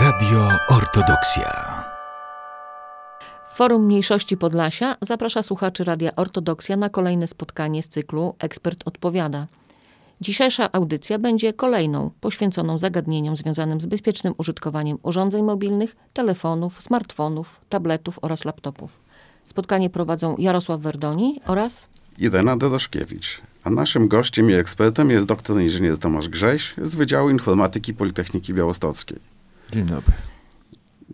Radio Ortodoksja. Forum Mniejszości Podlasia zaprasza słuchaczy Radia Ortodoksja na kolejne spotkanie z cyklu Ekspert Odpowiada. Dzisiejsza audycja będzie kolejną poświęconą zagadnieniom związanym z bezpiecznym użytkowaniem urządzeń mobilnych, telefonów, smartfonów, tabletów oraz laptopów. Spotkanie prowadzą Jarosław Werdoni oraz Irena Doroszkiewicz. A naszym gościem i ekspertem jest doktor inżynier Tomasz Grześ z Wydziału Informatyki Politechniki Białostockiej. Dzień dobry.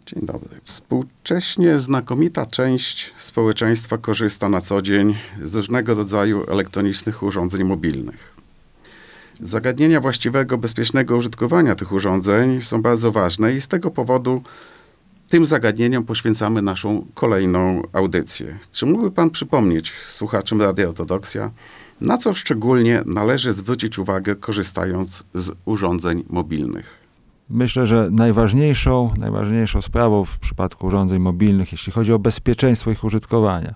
Dzień dobry. Współcześnie znakomita część społeczeństwa korzysta na co dzień z różnego rodzaju elektronicznych urządzeń mobilnych. Zagadnienia właściwego, bezpiecznego użytkowania tych urządzeń są bardzo ważne i z tego powodu tym zagadnieniom poświęcamy naszą kolejną audycję. Czy mógłby Pan przypomnieć słuchaczom Radia Ortodoksja, na co szczególnie należy zwrócić uwagę korzystając z urządzeń mobilnych? Myślę, że najważniejszą, najważniejszą sprawą w przypadku urządzeń mobilnych, jeśli chodzi o bezpieczeństwo ich użytkowania,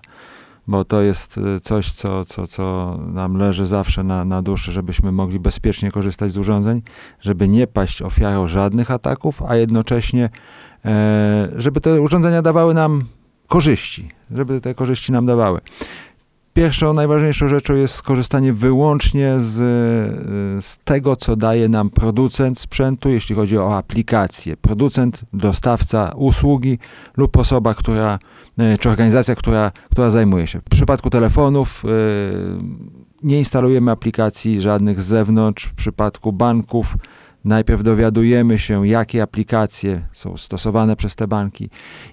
bo to jest y, coś, co, co, co nam leży zawsze na, na duszy, żebyśmy mogli bezpiecznie korzystać z urządzeń, żeby nie paść ofiarą żadnych ataków, a jednocześnie, e, żeby te urządzenia dawały nam korzyści, żeby te korzyści nam dawały. Pierwszą, najważniejszą rzeczą jest skorzystanie wyłącznie z, z tego, co daje nam producent sprzętu, jeśli chodzi o aplikację. Producent, dostawca usługi lub osoba, która, e, czy organizacja, która, która zajmuje się. W przypadku telefonów e, nie instalujemy aplikacji żadnych z zewnątrz. W przypadku banków Najpierw dowiadujemy się, jakie aplikacje są stosowane przez te banki.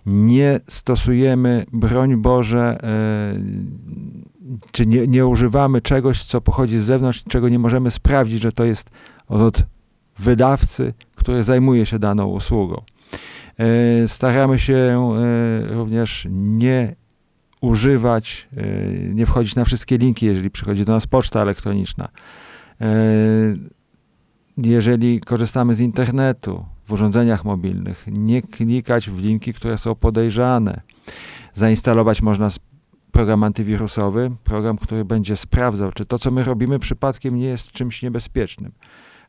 Nie stosujemy, broń Boże, czy nie, nie używamy czegoś, co pochodzi z zewnątrz, czego nie możemy sprawdzić, że to jest od wydawcy, który zajmuje się daną usługą. E, staramy się e, również nie używać, nie wchodzić na wszystkie linki, jeżeli przychodzi do nas poczta elektroniczna jeżeli korzystamy z internetu w urządzeniach mobilnych, nie klikać w linki, które są podejrzane. Zainstalować można program antywirusowy, program, który będzie sprawdzał, czy to, co my robimy, przypadkiem nie jest czymś niebezpiecznym.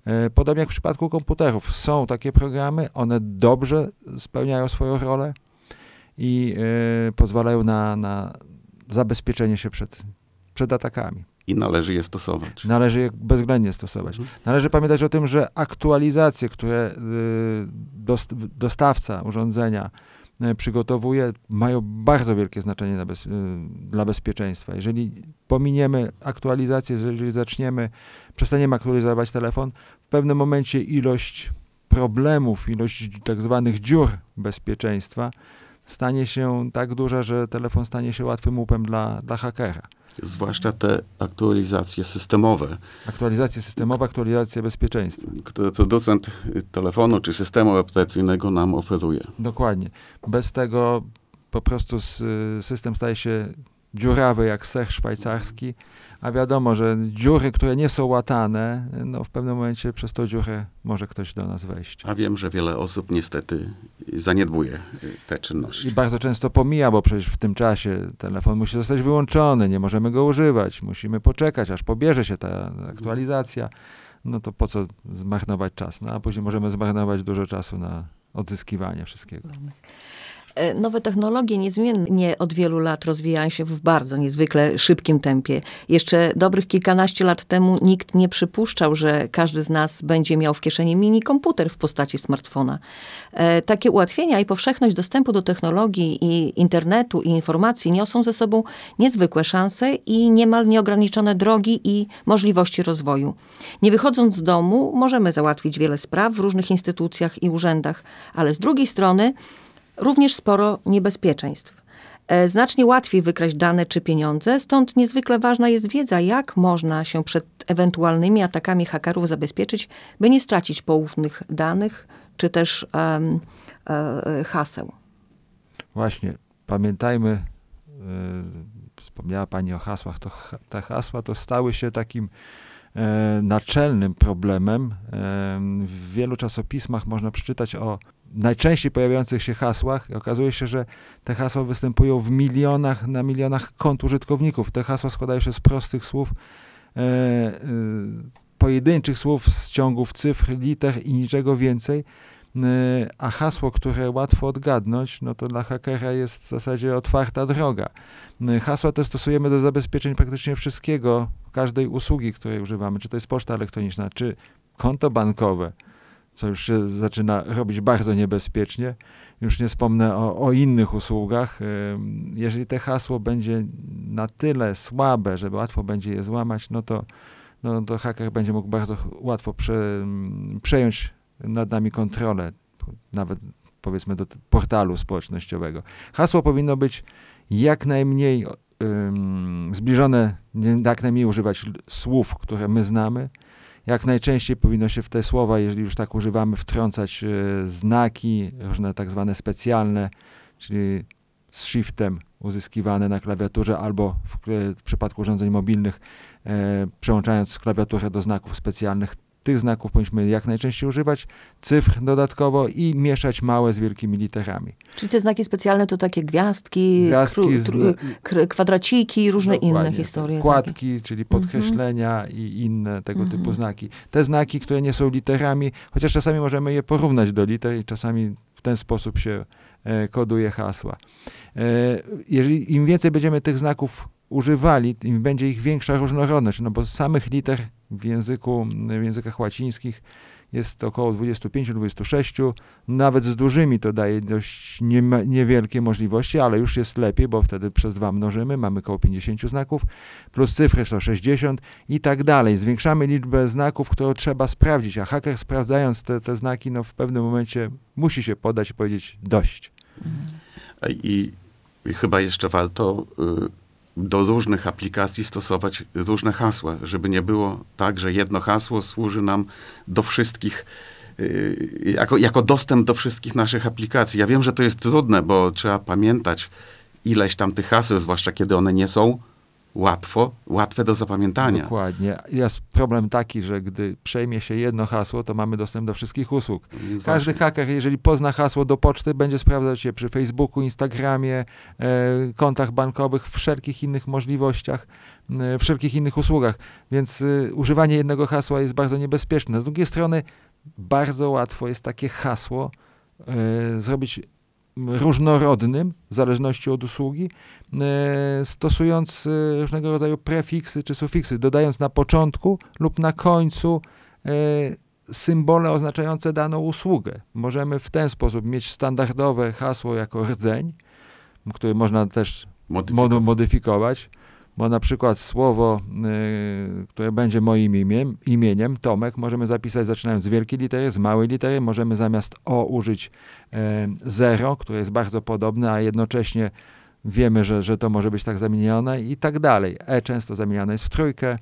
E, podobnie jak w przypadku komputerów. Są takie programy, one dobrze spełniają swoją rolę i y, pozwalają na, na zabezpieczenie się przed, przed atakami i należy je stosować. Należy je bezwzględnie stosować. Mhm. Należy pamiętać o tym, że aktualizacje, które y, dostawca urządzenia przygotowuje, mają bardzo wielkie znaczenie bez, y, dla bezpieczeństwa. Jeżeli pominiemy aktualizację, jeżeli zaczniemy, przestaniemy aktualizować telefon, w pewnym momencie ilość problemów, ilość tak zwanych dziur bezpieczeństwa stanie się tak duża, że telefon stanie się łatwym łupem dla, dla hakera. Zwłaszcza te aktualizacje systemowe. Aktualizacje systemowe, aktualizacje bezpieczeństwa. Które producent telefonu czy systemu operacyjnego nam oferuje. Dokładnie. Bez tego po prostu system staje się dziurawy jak sech szwajcarski, a wiadomo, że dziury, które nie są łatane, no w pewnym momencie przez tą dziurę może ktoś do nas wejść. A wiem, że wiele osób niestety zaniedbuje te czynności. I bardzo często pomija, bo przecież w tym czasie telefon musi zostać wyłączony, nie możemy go używać, musimy poczekać, aż pobierze się ta aktualizacja. No to po co zmarnować czas? No a później możemy zmarnować dużo czasu na odzyskiwanie wszystkiego. E, nowe technologie niezmiennie od wielu lat rozwijają się w bardzo niezwykle szybkim tempie. Jeszcze dobrych kilkanaście lat temu nikt nie przypuszczał, że każdy z nas będzie miał w kieszeni mini komputer w postaci smartfona. E, takie ułatwienia i powszechność dostępu do technologii i internetu i informacji niosą ze sobą niezwykłe szanse i niemal nieograniczone drogi i możliwości rozwoju. Nie wychodząc z domu, możemy załatwić wiele spraw w różnych instytucjach i urzędach, ale z drugiej strony również sporo niebezpieczeństw. E, znacznie łatwiej wykraść dane czy pieniądze, stąd niezwykle ważna jest wiedza, jak można się przed ewentualnymi atakami hakerów zabezpieczyć, by nie stracić poufnych danych czy też um, e, haseł. Właśnie, pamiętajmy, e, wspomniała Pani o hasłach, to te hasła to stały się takim naczelnym problemem. W wielu czasopismach można przeczytać o najczęściej pojawiających się hasłach i okazuje się, że te hasła występują w milionach, na milionach kont użytkowników. Te hasła składają się z prostych słów, e, e, pojedynczych słów z ciągów cyfr, liter i niczego więcej. a hasło, które łatwo odgadnąć, no to dla hakera jest w zasadzie otwarta droga. Hasła te stosujemy do zabezpieczeń praktycznie wszystkiego, każdej usługi, której używamy, czy to jest poczta elektroniczna, czy konto bankowe, co już się zaczyna robić bardzo niebezpiecznie. Już nie wspomnę o, o innych usługach. Jeżeli te hasło będzie na tyle słabe, że łatwo będzie je złamać, no to, no to haker będzie mógł bardzo łatwo prze, przejąć nad nami kontrolę, nawet powiedzmy do portalu społecznościowego. Hasło powinno być jak najmniej zbliżone, jak najmniej używać słów, które my znamy. Jak najczęściej powinno się w te słowa, jeżeli już tak używamy, wtrącać e, znaki, różne tak zwane specjalne, czyli z shiftem uzyskiwane na klawiaturze albo w, w przypadku urządzeń mobilnych e, przełączając klawiaturę do znaków specjalnych tych znaków powinniśmy jak najczęściej używać, cyfr dodatkowo i mieszać małe z wielkimi literami. Czyli te znaki specjalne to takie gwiazdki, gwiazdki kru, kwadraciki, różne inne historie. Kładki, takie. czyli mhm. podkreślenia mhm. i inne tego mhm. typu znaki. Te znaki, które nie są literami, chociaż czasami możemy je porównać do liter i czasami w ten sposób się e, koduje hasła. E, jeżeli im więcej będziemy tych znaków używali, im będzie ich większa różnorodność, no bo samych liter w języku, w językach łacińskich jest około 25-26, nawet z dużymi to daje dość nie, niewielkie możliwości, ale już jest lepiej, bo wtedy przez dwa mnożymy, mamy około 50 znaków, plus cyfry to 60 i tak dalej. Zwiększamy liczbę znaków, które trzeba sprawdzić, a haker sprawdzając te, te znaki, no w pewnym momencie musi się podać i powiedzieć dość. I, i chyba jeszcze warto y do różnych aplikacji stosować różne hasła, żeby nie było tak, że jedno hasło służy nam do wszystkich, y, jako, jako dostęp do wszystkich naszych aplikacji. Ja wiem, że to jest trudne, bo trzeba pamiętać ileś tam tych haseł, zwłaszcza kiedy one nie są łatwo, łatwe do zapamiętania. Dokładnie. Jest problem taki, że gdy przejmie się jedno hasło, to mamy dostęp do wszystkich usług. Więc Każdy właśnie. haker, jeżeli pozna hasło do poczty, będzie sprawdzać je przy Facebooku, Instagramie, e, kontach bankowych, wszelkich innych możliwościach, e, wszelkich innych usługach. Więc e, używanie jednego hasła jest bardzo niebezpieczne. Z drugiej strony bardzo łatwo jest takie hasło e, zrobić różnorodnym, w zależności od usługi, e, stosując e, różnego rodzaju prefiksy czy sufiksy, dodając na początku lub na końcu e, symbole oznaczające daną usługę. Możemy w ten sposób mieć standardowe hasło jako rdzeń, które można też modyfikować, modyfikować bo na przykład słowo, y, które będzie moim imiem, imieniem, Tomek, możemy zapisać zaczynając z wielkiej litery, z małej litery, możemy zamiast O użyć y, zero, które jest bardzo podobne, a jednocześnie wiemy, że, że to może być tak zamienione i tak dalej. E często zamieniane jest w trójkę,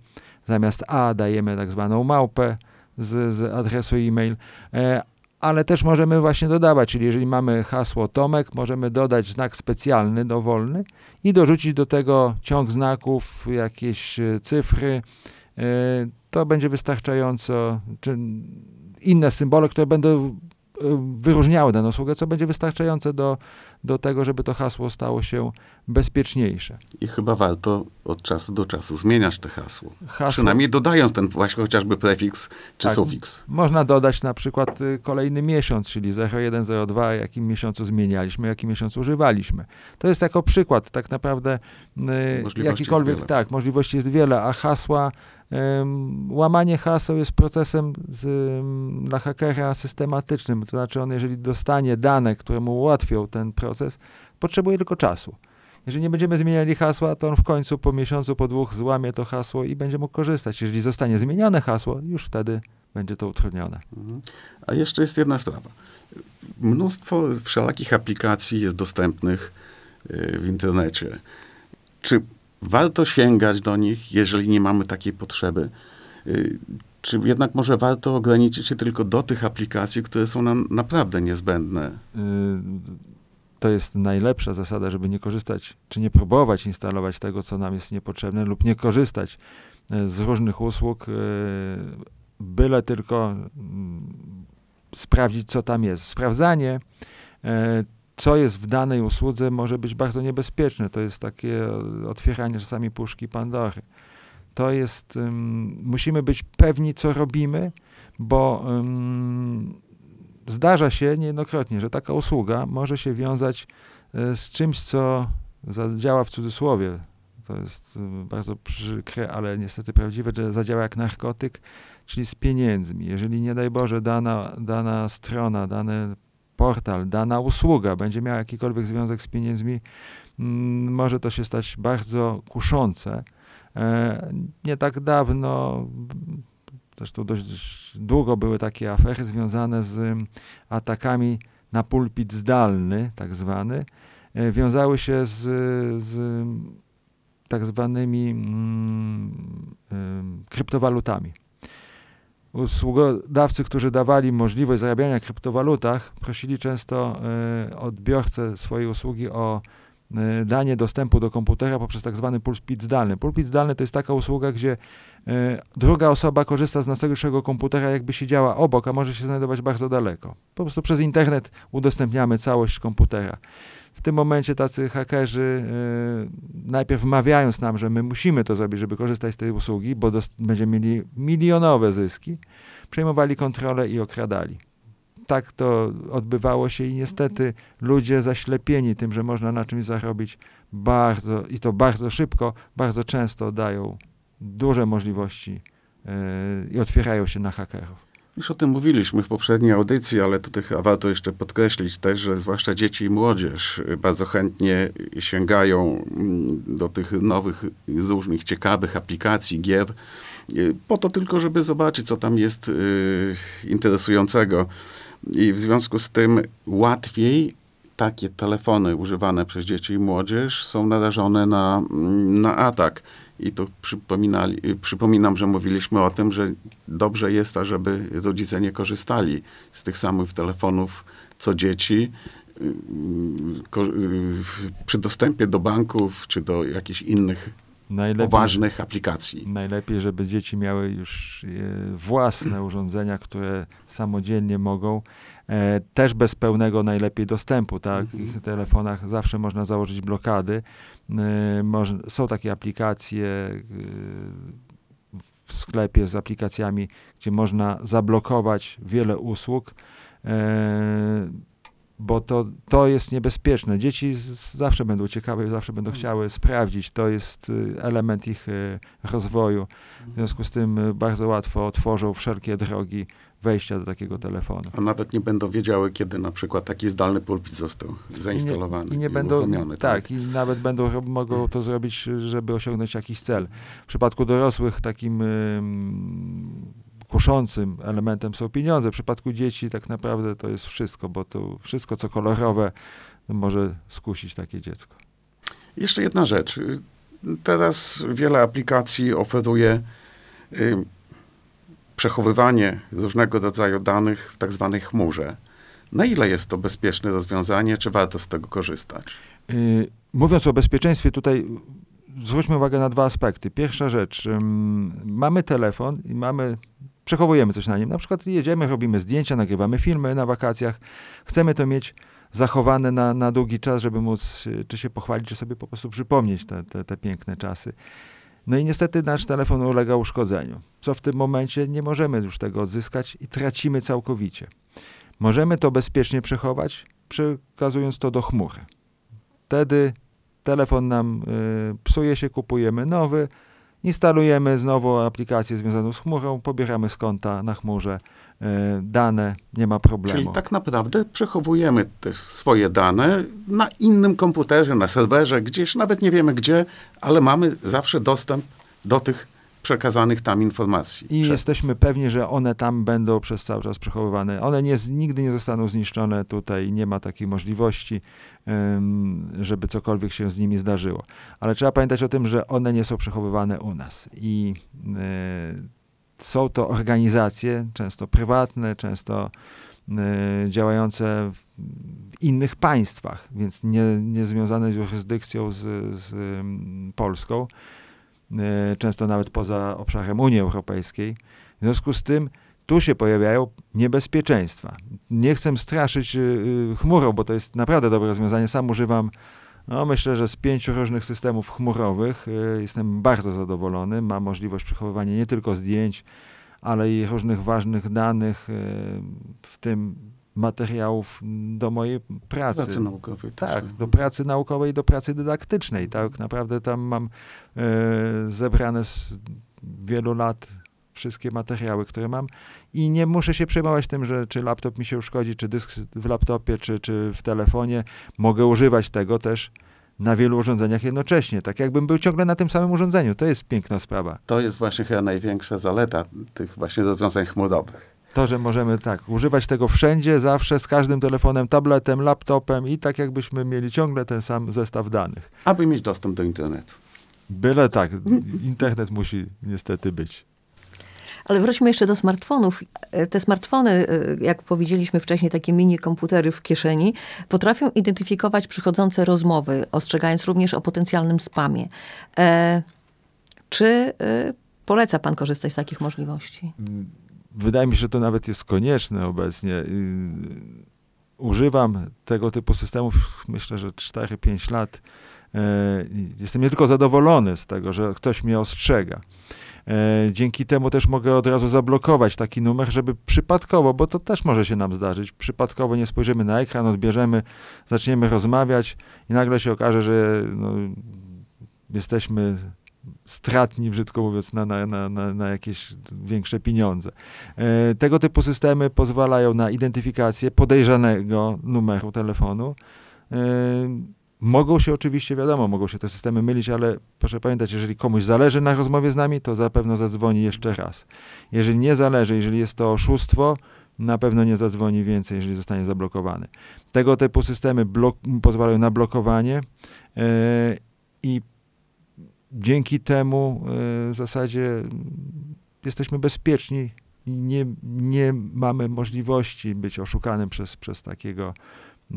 zamiast A dajemy tak zwaną małpę z, z adresu e-mail, e, ale też możemy właśnie dodawać, czyli jeżeli mamy hasło Tomek, możemy dodać znak specjalny, dowolny i dorzucić do tego ciąg znaków, jakieś e, cyfry. E, to będzie wystarczająco, czy inne symbole, które będą wyróżniały daną usługę, co będzie wystarczające do, do tego, żeby to hasło stało się bezpieczniejsze. I chyba warto od czasu do czasu zmieniać te hasło. hasło. Przynajmniej dodając ten właśnie chociażby prefiks czy tak, sufiks. Można dodać na przykład y, kolejny miesiąc, czyli 0102, jakim miesiącu zmienialiśmy, jaki miesiąc używaliśmy. To jest jako przykład tak naprawdę y, jakikolwiek, tak, możliwości jest wiele, a hasła Łamanie haseł jest procesem z, dla hakera systematycznym, to znaczy on, jeżeli dostanie dane, które mu ułatwią ten proces, potrzebuje tylko czasu. Jeżeli nie będziemy zmieniali hasła, to on w końcu po miesiącu, po dwóch złamie to hasło i będzie mógł korzystać. Jeżeli zostanie zmienione hasło, już wtedy będzie to utrudnione. Mhm. A jeszcze jest jedna sprawa. Mnóstwo wszelakich aplikacji jest dostępnych y, w internecie. Czy warto sięgać do nich, jeżeli nie mamy takiej potrzeby? Y, czy jednak może warto ograniczyć się tylko do tych aplikacji, które są nam naprawdę niezbędne? To jest najlepsza zasada, żeby nie korzystać, czy nie próbować instalować tego, co nam jest niepotrzebne, lub nie korzystać y, z różnych usług, byle tylko mm, sprawdzić, co tam jest. Sprawdzanie co jest w danej usłudze, może być bardzo niebezpieczne. To jest takie otwieranie czasami puszki Pandory. To jest, musimy być pewni, co robimy, bo zdarza się niejednokrotnie, że taka usługa może się wiązać e, z czymś, co zadziała w cudzysłowie. To jest e, bardzo przykre, ale niestety prawdziwe, że zadziała jak narkotyk, czyli z pieniędzmi. Jeżeli nie daj Boże dana, dana strona, dany portal, dana usługa będzie miała jakikolwiek związek z pieniędzmi, mm, może to się stać bardzo kuszące. E, nie tak dawno, zresztą dość długo były takie afery związane z atakami na pulpit zdalny, tak zwany, e, wiązały się z, z tak zwanymi mm, kryptowalutami. Usługodawcy, którzy dawali możliwość zarabiania w kryptowalutach, prosili często e, odbiorcę swojej usługi o e, danie dostępu do komputera poprzez tak zwany pulpit zdalny. Pulpit zdalny to jest taka usługa, gdzie druga osoba korzysta z naszego komputera, jakby siedziała obok, a może się znajdować bardzo daleko. Po prostu przez internet udostępniamy całość komputera. W tym momencie tacy hakerzy y, najpierw wmawiając nam, że my musimy to zrobić, żeby korzystać z tej usługi, bo będziemy mieli milionowe zyski, przejmowali kontrolę i okradali. Tak to odbywało się i niestety ludzie zaślepieni tym, że można na czymś zarobić bardzo i to bardzo szybko, bardzo często dają duże możliwości y, i otwierają się na hakerów. Już o tym mówiliśmy w poprzedniej audycji, ale to tych, warto jeszcze podkreślić też, że zwłaszcza dzieci i młodzież bardzo chętnie sięgają mm, do tych nowych, różnych ciekawych aplikacji, gier, y, po to tylko, żeby zobaczyć, co tam jest y, interesującego. I w związku z tym łatwiej takie telefony używane przez dzieci i młodzież są narażone na, mm, na atak. I tu przypominali, przypominam, że mówiliśmy o tym, że dobrze jest, żeby rodzice nie korzystali z tych samych telefonów co dzieci. Przy dostępie do banków czy do jakichś innych najlepiej, poważnych aplikacji. Najlepiej, żeby dzieci miały już własne urządzenia, które samodzielnie mogą. E, też bez pełnego najlepiej dostępu. Tak? Mhm. W telefonach zawsze można założyć blokady Y, są takie aplikacje y, w sklepie z aplikacjami, gdzie można zablokować wiele usług, y, bo to, to jest niebezpieczne. Dzieci zawsze będą ciekawe, zawsze będą mhm. chciały sprawdzić. To jest element ich rozwoju. W związku z tym bardzo łatwo otworzą wszelkie drogi wejścia do takiego telefonu. A nawet nie będą wiedziały, kiedy na przykład taki zdalny pulpit został zainstalowany. I nie, i nie i będą, tak, tak, i nawet będą mogą to zrobić, żeby osiągnąć jakiś cel. W przypadku dorosłych takim kuszącym elementem są pieniądze. W przypadku dzieci tak naprawdę to jest wszystko, bo to wszystko, co kolorowe, może skusić takie dziecko. Jeszcze jedna rzecz. Teraz wiele aplikacji oferuje przechowywanie różnego rodzaju danych w tak zwanej chmurze. Na ile jest to bezpieczne rozwiązanie, czy warto z tego korzystać? Yy, mówiąc o bezpieczeństwie, tutaj zwróćmy uwagę na dwa aspekty. Pierwsza rzecz, mamy telefon i mamy, przechowujemy coś na nim. Na przykład jedziemy, robimy zdjęcia, nagrywamy filmy na wakacjach. Chcemy to mieć zachowane na, na długi czas, żeby móc czy się pochwalić, czy sobie po prostu przypomnieć te, te, te piękne czasy. No i niestety nasz telefon ulega uszkodzeniu, co w tym momencie nie możemy już tego odzyskać i tracimy całkowicie. Możemy to bezpiecznie przechować, przekazując to do chmury. Wtedy telefon nam y, psuje się, kupujemy nowy, instalujemy znowu aplikację związaną z chmurą, pobieramy z konta na chmurze E, dane, nie ma problemu. Czyli tak naprawdę przechowujemy te swoje dane na innym komputerze, na serwerze, gdzieś, nawet nie wiemy gdzie, ale mamy zawsze dostęp do tych przekazanych tam informacji. I jesteśmy pewni, że one tam będą przez cały czas przechowywane. One nie, nigdy nie zostaną zniszczone tutaj, nie ma takiej możliwości, żeby cokolwiek się z nimi zdarzyło. Ale trzeba pamiętać o tym, że one nie są przechowywane u nas. I e, są to organizacje, często prywatne, często y, działające w innych państwach, więc nie, nie związane z jurysdykcją z, z Polską, często nawet poza obszarem Unii Europejskiej. W związku z tym tu się pojawiają niebezpieczeństwa. Nie chcę straszyć chmurą, bo to jest naprawdę dobre rozwiązanie. Sam używam no, myślę, że z pięciu różnych systemów chmurowych jestem bardzo zadowolony. Ma możliwość przechowywania nie tylko zdjęć, ale i różnych ważnych danych, w tym materiałów do mojej pracy. Pracy naukowej też, Tak, tak. do pracy naukowej, do pracy dydaktycznej. Tak naprawdę tam mam e, zebrane z wielu lat wszystkie materiały, które mam i nie muszę się przejmować tym, że czy laptop mi się uszkodzi, czy dysk w laptopie, czy, czy w telefonie. Mogę używać tego też na wielu urządzeniach jednocześnie, tak jakbym był ciągle na tym samym urządzeniu. To jest piękna sprawa. To jest właśnie chyba największa zaleta tych właśnie rozwiązań chmurowych. To, że możemy tak używać tego wszędzie, zawsze, z każdym telefonem, tabletem, laptopem i tak jakbyśmy mieli ciągle ten sam zestaw danych. Aby mieć dostęp do internetu. Byle tak, internet musi niestety być. Ale wróćmy jeszcze do smartfonów. Te smartfony, jak powiedzieliśmy wcześniej, takie mini komputery w kieszeni, potrafią identyfikować przychodzące rozmowy, ostrzegając również o potencjalnym spamie. E, czy e, poleca pan korzystać z takich możliwości? Wydaje mi się, że to nawet jest konieczne obecnie. Yy, Używam tego typu systemów, myślę, że 4-5 lat. Yy, Jestem nie tylko zadowolony z tego, że ktoś mnie ostrzega. Yy, Dzięki temu też mogę od razu zablokować taki numer, żeby przypadkowo, bo to też może się nam zdarzyć, przypadkowo nie spojrzymy na ekran, odbierzemy, zaczniemy rozmawiać i nagle się okaże, że no, jesteśmy stratni, brzydko mówiąc, na, na, na, na, jakieś większe pieniądze. E, tego typu systemy pozwalają na identyfikację podejrzanego numeru telefonu. E, mogą się oczywiście, wiadomo, mogą się te systemy mylić, ale proszę pamiętać, jeżeli komuś zależy na rozmowie z nami, to zapewne zadzwoni jeszcze raz. Jeżeli nie zależy, jeżeli jest to oszustwo, na pewno nie zadzwoni więcej, jeżeli zostanie zablokowany. Tego typu systemy blok- pozwalają na blokowanie e, i dzięki temu e, w zasadzie jesteśmy bezpieczni i nie, nie mamy możliwości być oszukanym przez, przez, takiego,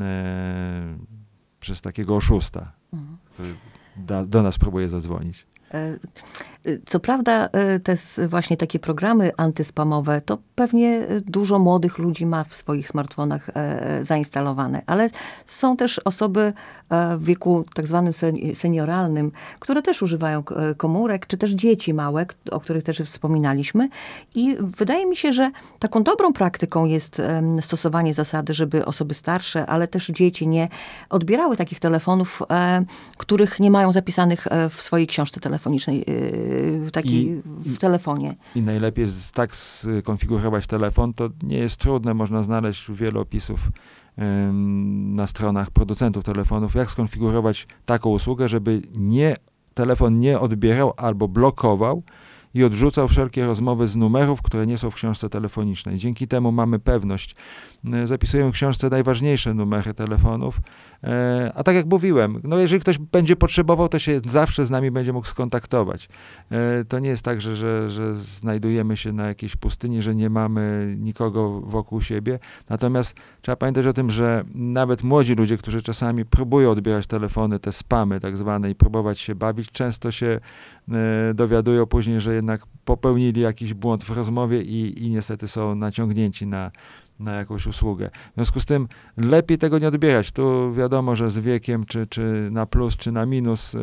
e, przez takiego oszusta, który da, do nas próbuje zadzwonić. E, e, Co prawda, e, te właśnie takie programy antyspamowe, to pewnie e, dużo młodych ludzi ma w swoich smartfonach e, zainstalowane, ale są też osoby e, w wieku tak zwanym sen- senioralnym, które też używają e, komórek, czy też dzieci małe, o których też wspominaliśmy. I wydaje mi się, że taką dobrą praktyką jest stosowanie zasady, żeby osoby starsze, ale też dzieci nie odbierały takich telefonów, e, których nie mają zapisanych e, w swojej książce telefonicznej, takiej I- w telefonie. I najlepiej jest tak skonfigurować telefon, to nie jest trudne, można znaleźć wiele opisów em, na stronach producentów telefonów, jak skonfigurować taką usługę, żeby nie, telefon nie odbierał albo blokował i odrzucał wszelkie rozmowy z numerów, które nie są w książce telefonicznej. Dzięki temu mamy pewność. E, Zapisujemy w książce najważniejsze numery telefonów. E, A tak jak mówiłem, no jeżeli ktoś będzie potrzebował, to się zawsze z nami będzie mógł skontaktować. E, To nie jest tak, że, że, że znajdujemy się na jakiejś pustyni, że nie mamy nikogo wokół siebie. Natomiast trzeba pamiętać o tym, że nawet młodzi ludzie, którzy czasami próbują odbierać telefony, te spamy tak zwane i próbować się bawić, często się dowiadują później, że jednak popełnili jakiś błąd w rozmowie i, i niestety są naciągnięci na, na jakąś usługę. W związku z tym lepiej tego nie odbierać. Tu wiadomo, że z wiekiem, czy, czy na plus, czy na minus, e,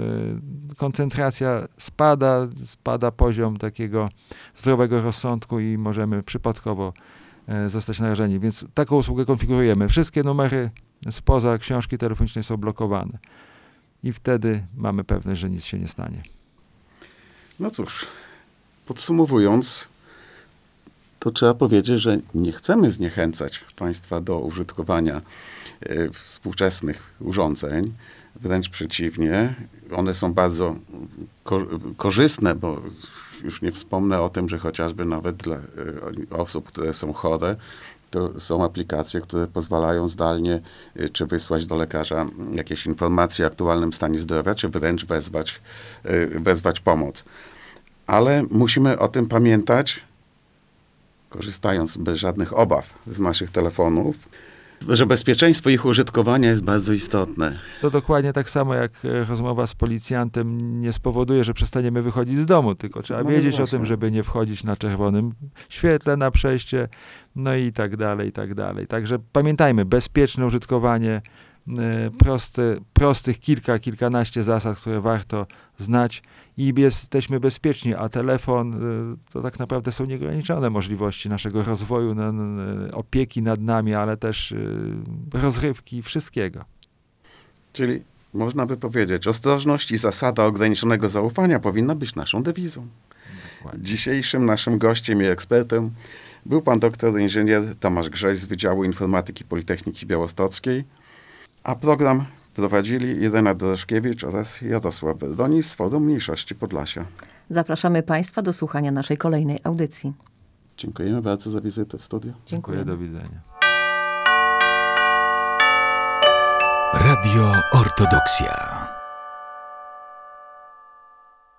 koncentracja spada, spada poziom takiego zdrowego rozsądku i możemy przypadkowo e, zostać narażeni. Więc taką usługę konfigurujemy. Wszystkie numery spoza książki telefonicznej są blokowane. I wtedy mamy pewność, że nic się nie stanie. No cóż, podsumowując, to trzeba powiedzieć, że nie chcemy zniechęcać Państwa do użytkowania e, współczesnych urządzeń. Wręcz przeciwnie, one są bardzo ko- korzystne, bo już nie wspomnę o tym, że chociażby nawet dla e, osób, które są chore, to są aplikacje, które pozwalają zdalnie y, czy wysłać do lekarza jakieś informacje o aktualnym stanie zdrowia, czy wręcz wezwać, wezwać pomoc. Ale musimy o tym pamiętać, korzystając bez żadnych obaw z naszych telefonów, że bezpieczeństwo ich użytkowania jest bardzo istotne. To dokładnie tak samo jak e, rozmowa z policjantem nie spowoduje, że przestaniemy wychodzić z domu, tylko trzeba No wiedzieć o właśnie. tym, żeby nie wchodzić na czerwonym świetle na przejście, no i tak dalej, i tak dalej. Także pamiętajmy, bezpieczne użytkowanie e, prosty, prostych kilka, kilkanaście zasad, które warto znać i jesteśmy bezpieczni, a telefon e, to tak naprawdę są nieograniczone możliwości naszego rozwoju, opieki nad nami, ale też e, rozrywki, wszystkiego. Czyli można by powiedzieć, ostrożność i zasada ograniczonego zaufania powinna być naszą dewizą. Dokładnie. Dzisiejszym naszym gościem i ekspertem był pan doktor inżynier Tomasz Grześ z Wydziału Informatyki Politechniki Białostockiej, a program prowadzili Irena Dorożkiewicz oraz Jarosław Werdoni z Forum Mniejszości Podlasia. Zapraszamy Państwa do słuchania naszej kolejnej audycji. Dziękujemy bardzo za wizytę w studiu. Dziękuję. Do widzenia. Radio Ortodoksja.